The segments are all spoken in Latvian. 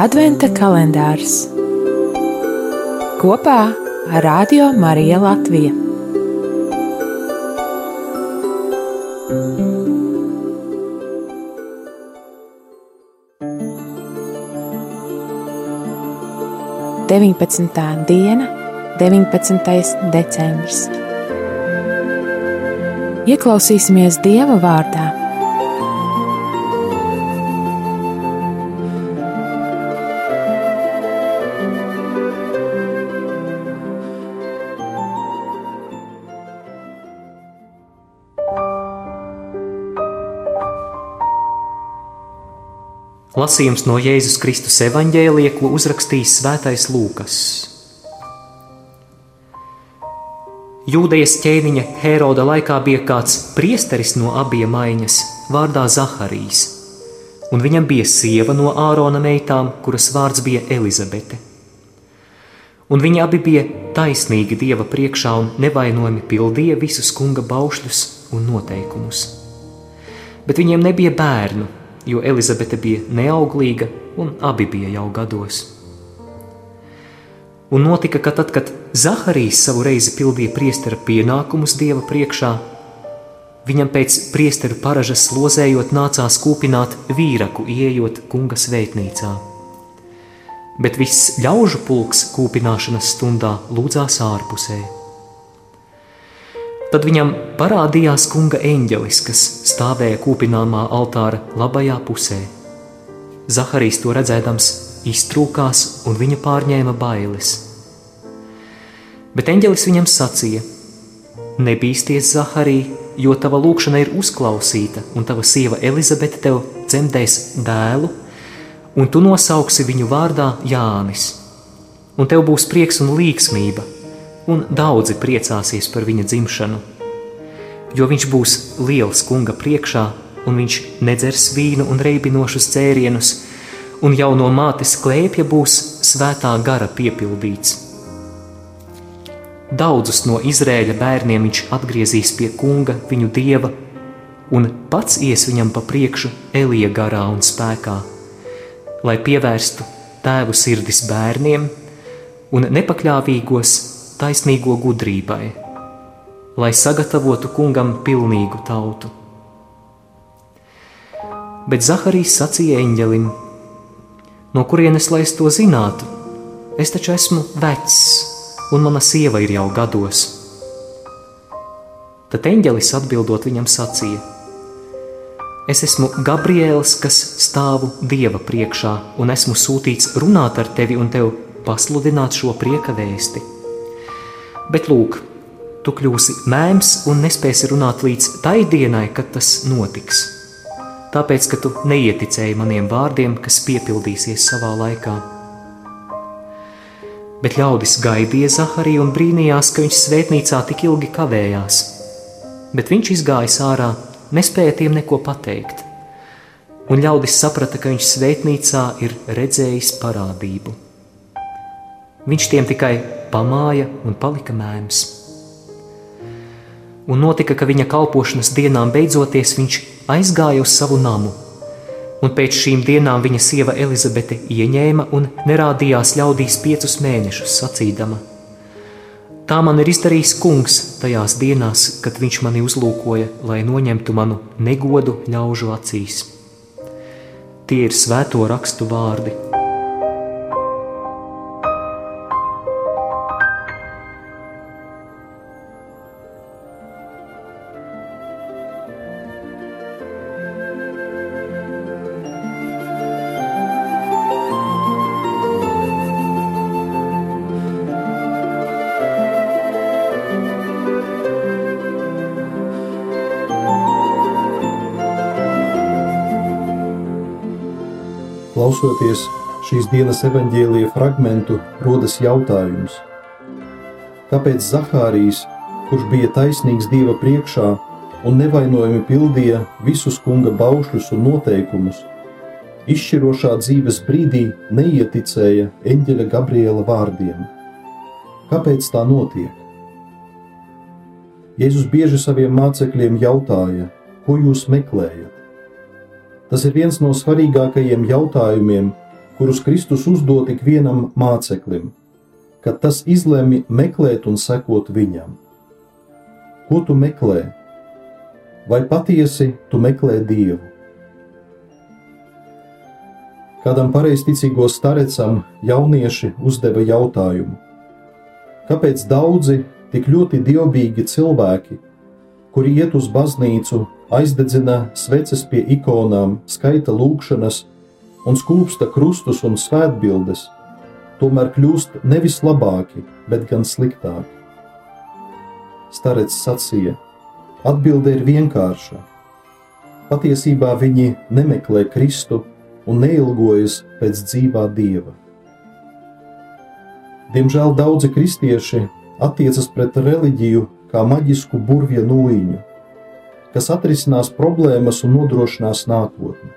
Adventa kalendārs kopā ar Radio Mariju Latviju. Deviņpadsmitā diena, 19. decembris. Ieklausīsimies Dieva vārdā Lasījums no Jēzus Kristus evaņģēlija, ko uzrakstījis Svētais Lūkas. Jūdejas ķēniņa Heroda laikā bija kāds priesteris no abiem maiņas, vārdā Zaharijas, un viņam bija sieva no Ārona meitām, kuras vārds bija Elizabete. Un viņi abi bija taisnīgi Dieva priekšā un nevainojami pildīja visus kunga baušļus un noteikumus. Bet viņiem nebija bērnu, jo Elizabete bija neauglīga un abi bija jau gados. Un notika, ka tad, kad Zaharijs savu reizi pildīja priestera pienākumus Dieva priekšā, viņam pēc priesteru paražas lozējot nācās kūpināt vīraku, ieejot kunga svētnīcā. Bet viss ļaužu pulks kūpināšanas stundā lūdzās ārpusē. Tad viņam parādījās kunga eņģelis, kas stāvēja kūpināmā altāra labajā pusē. Zaharijs to redzēdams, iztrūkās un viņa pārņēma bailes. Bet eņģelis viņam sacīja: Nebīsties, Zaharī, jo tava lūkšana ir uzklausīta, un tava sieva Elizabete tev dzemdēs dēlu, un tu nosauksi viņu vārdā Jānis. Un tev būs prieks un līksmība, un daudzi priecāsies par viņa dzimšanu. Jo viņš būs liels kunga priekšā, un viņš nedzers vīnu un reibinošus dzērienus, un jau no mātes klēpja būs svētā gara piepildīts. Daudzus no Izrēļa bērniem viņš atgriezīs pie kunga, viņu dieva, un pats ies viņam pa priekšu Elija garā un spēkā, lai pievērstu tēvu sirdis bērniem un nepakļāvīgos taisnīgo gudrībai, lai sagatavotu kungam pilnīgu tautu. Bet Zaharijs sacīja eņģelim: No kurienes lai es to zinātu? Es taču esmu vecs, un mana sieva ir jau gados. Tad eņģelis atbildot viņam sacīja: Es esmu Gabriels, kas stāvu Dieva priekšā, un esmu sūtīts runāt ar tevi un tev pasludināt šo prieka vēsti bet lūk, tu kļūsi mēms un nespēsi runāt līdz tai dienai, kad tas notiks. Tāpēc, ka tu neieticēji maniem vārdiem, kas piepildīsies savā laikā. Bet ļaudis gaidīja Zahariju un brīnījās, ka viņš svētnīcā tik ilgi kavējās. Bet viņš izgājis ārā, nespēja tiem neko pateikt. Un ļaudis saprata, ka viņš svētnīcā ir redzējis parādību. Viņš tiem tikai pamāja un palika mēms. Un notika, ka viņa kalpošanas dienām beidzoties viņš aizgāja uz savu namu, un pēc šīm dienām viņa sieva Elizabete ieņēma un nerādījās ļaudīs piecus mēnešus, sacīdama: Tā man ir izdarījis kungs tajās dienās, kad viņš mani uzlūkoja, lai noņemtu manu negodu ļaužu acīs. Tie ir svēto rakstu vārdi. Klausoties šīs dienas evaņģēlīja fragmentu, rodas jautājums, kāpēc Zahārijas, kurš bija taisnīgs Dieva priekšā un nevainojami pildīja visus kunga baušļus un noteikumus, izšķirošā dzīves brīdī neieticēja eņģeļa Gabriela vārdiem. Kāpēc tā notiek? Jēzus bieži saviem mācekļiem jautāja, ko jūs meklējat? Tas ir viens no svarīgākajiem jautājumiem, kurus Kristus uzdod ik vienam māceklim, kad tas izlemj meklēt un sekot viņam. Ko tu meklē? Vai patiesi tu meklē Dievu? Kādam pareizticīgo starecam jaunieši uzdeva jautājumu: Kāpēc daudzi tik ļoti dievbijīgi cilvēki, kuri iet uz baznīcu, aizdedzina sveces pie ikonām, skaita lūkšanas un skūpsta krustus un svētbildes, tomēr kļūst nevis labāki, bet gan sliktāki. Starets sacīja: Atbilde ir vienkārša. Patiesībā viņi nemeklē Kristu un neilgojas pēc dzīvā dieva. Diemžēl daudzi kristieši attiecas pret reliģiju kā maģisku burvju nūjiņu, kas atrisinās problēmas un nodrošinās nākotni.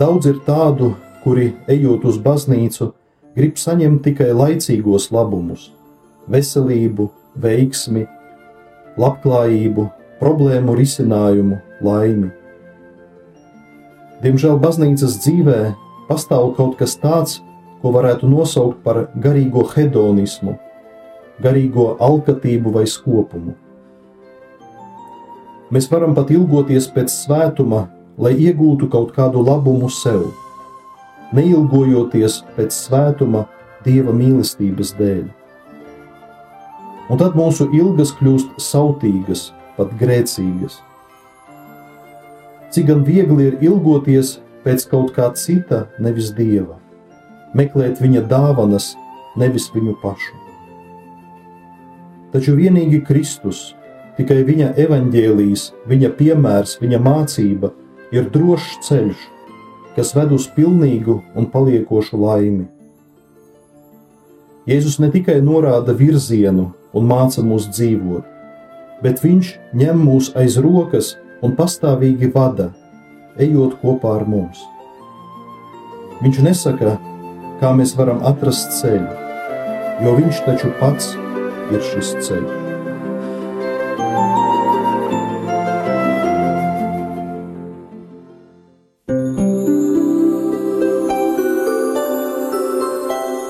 Daudz ir tādu, kuri, ejot uz baznīcu, grib saņemt tikai laicīgos labumus, veselību, veiksmi, labklājību, problēmu risinājumu, laimi. Diemžēl baznīcas dzīvē pastāv kaut kas tāds, ko varētu nosaukt par garīgo hedonismu, garīgo alkatību vai skopumu. Mēs varam pat ilgoties pēc svētuma, lai iegūtu kaut kādu labumu sev, neilgojoties pēc svētuma dieva mīlestības dēļ. Un tad mūsu ilgas kļūst sautīgas, pat grēcīgas. Cik gan viegli ir ilgoties pēc kaut kā cita, nevis dieva, meklēt viņa dāvanas, nevis viņu pašu. Taču vienīgi Kristus, tikai viņa evaņģēlijas, viņa piemērs, viņa mācība ir drošs ceļš, kas ved uz pilnīgu un paliekošu laimi. Jēzus ne tikai norāda virzienu un māca mūs dzīvot, bet viņš ņem mūs aiz rokas un pastāvīgi vada, ejot kopā ar mums. Viņš nesaka, kā mēs varam atrast ceļu, jo viņš taču pats ir šis ceļš.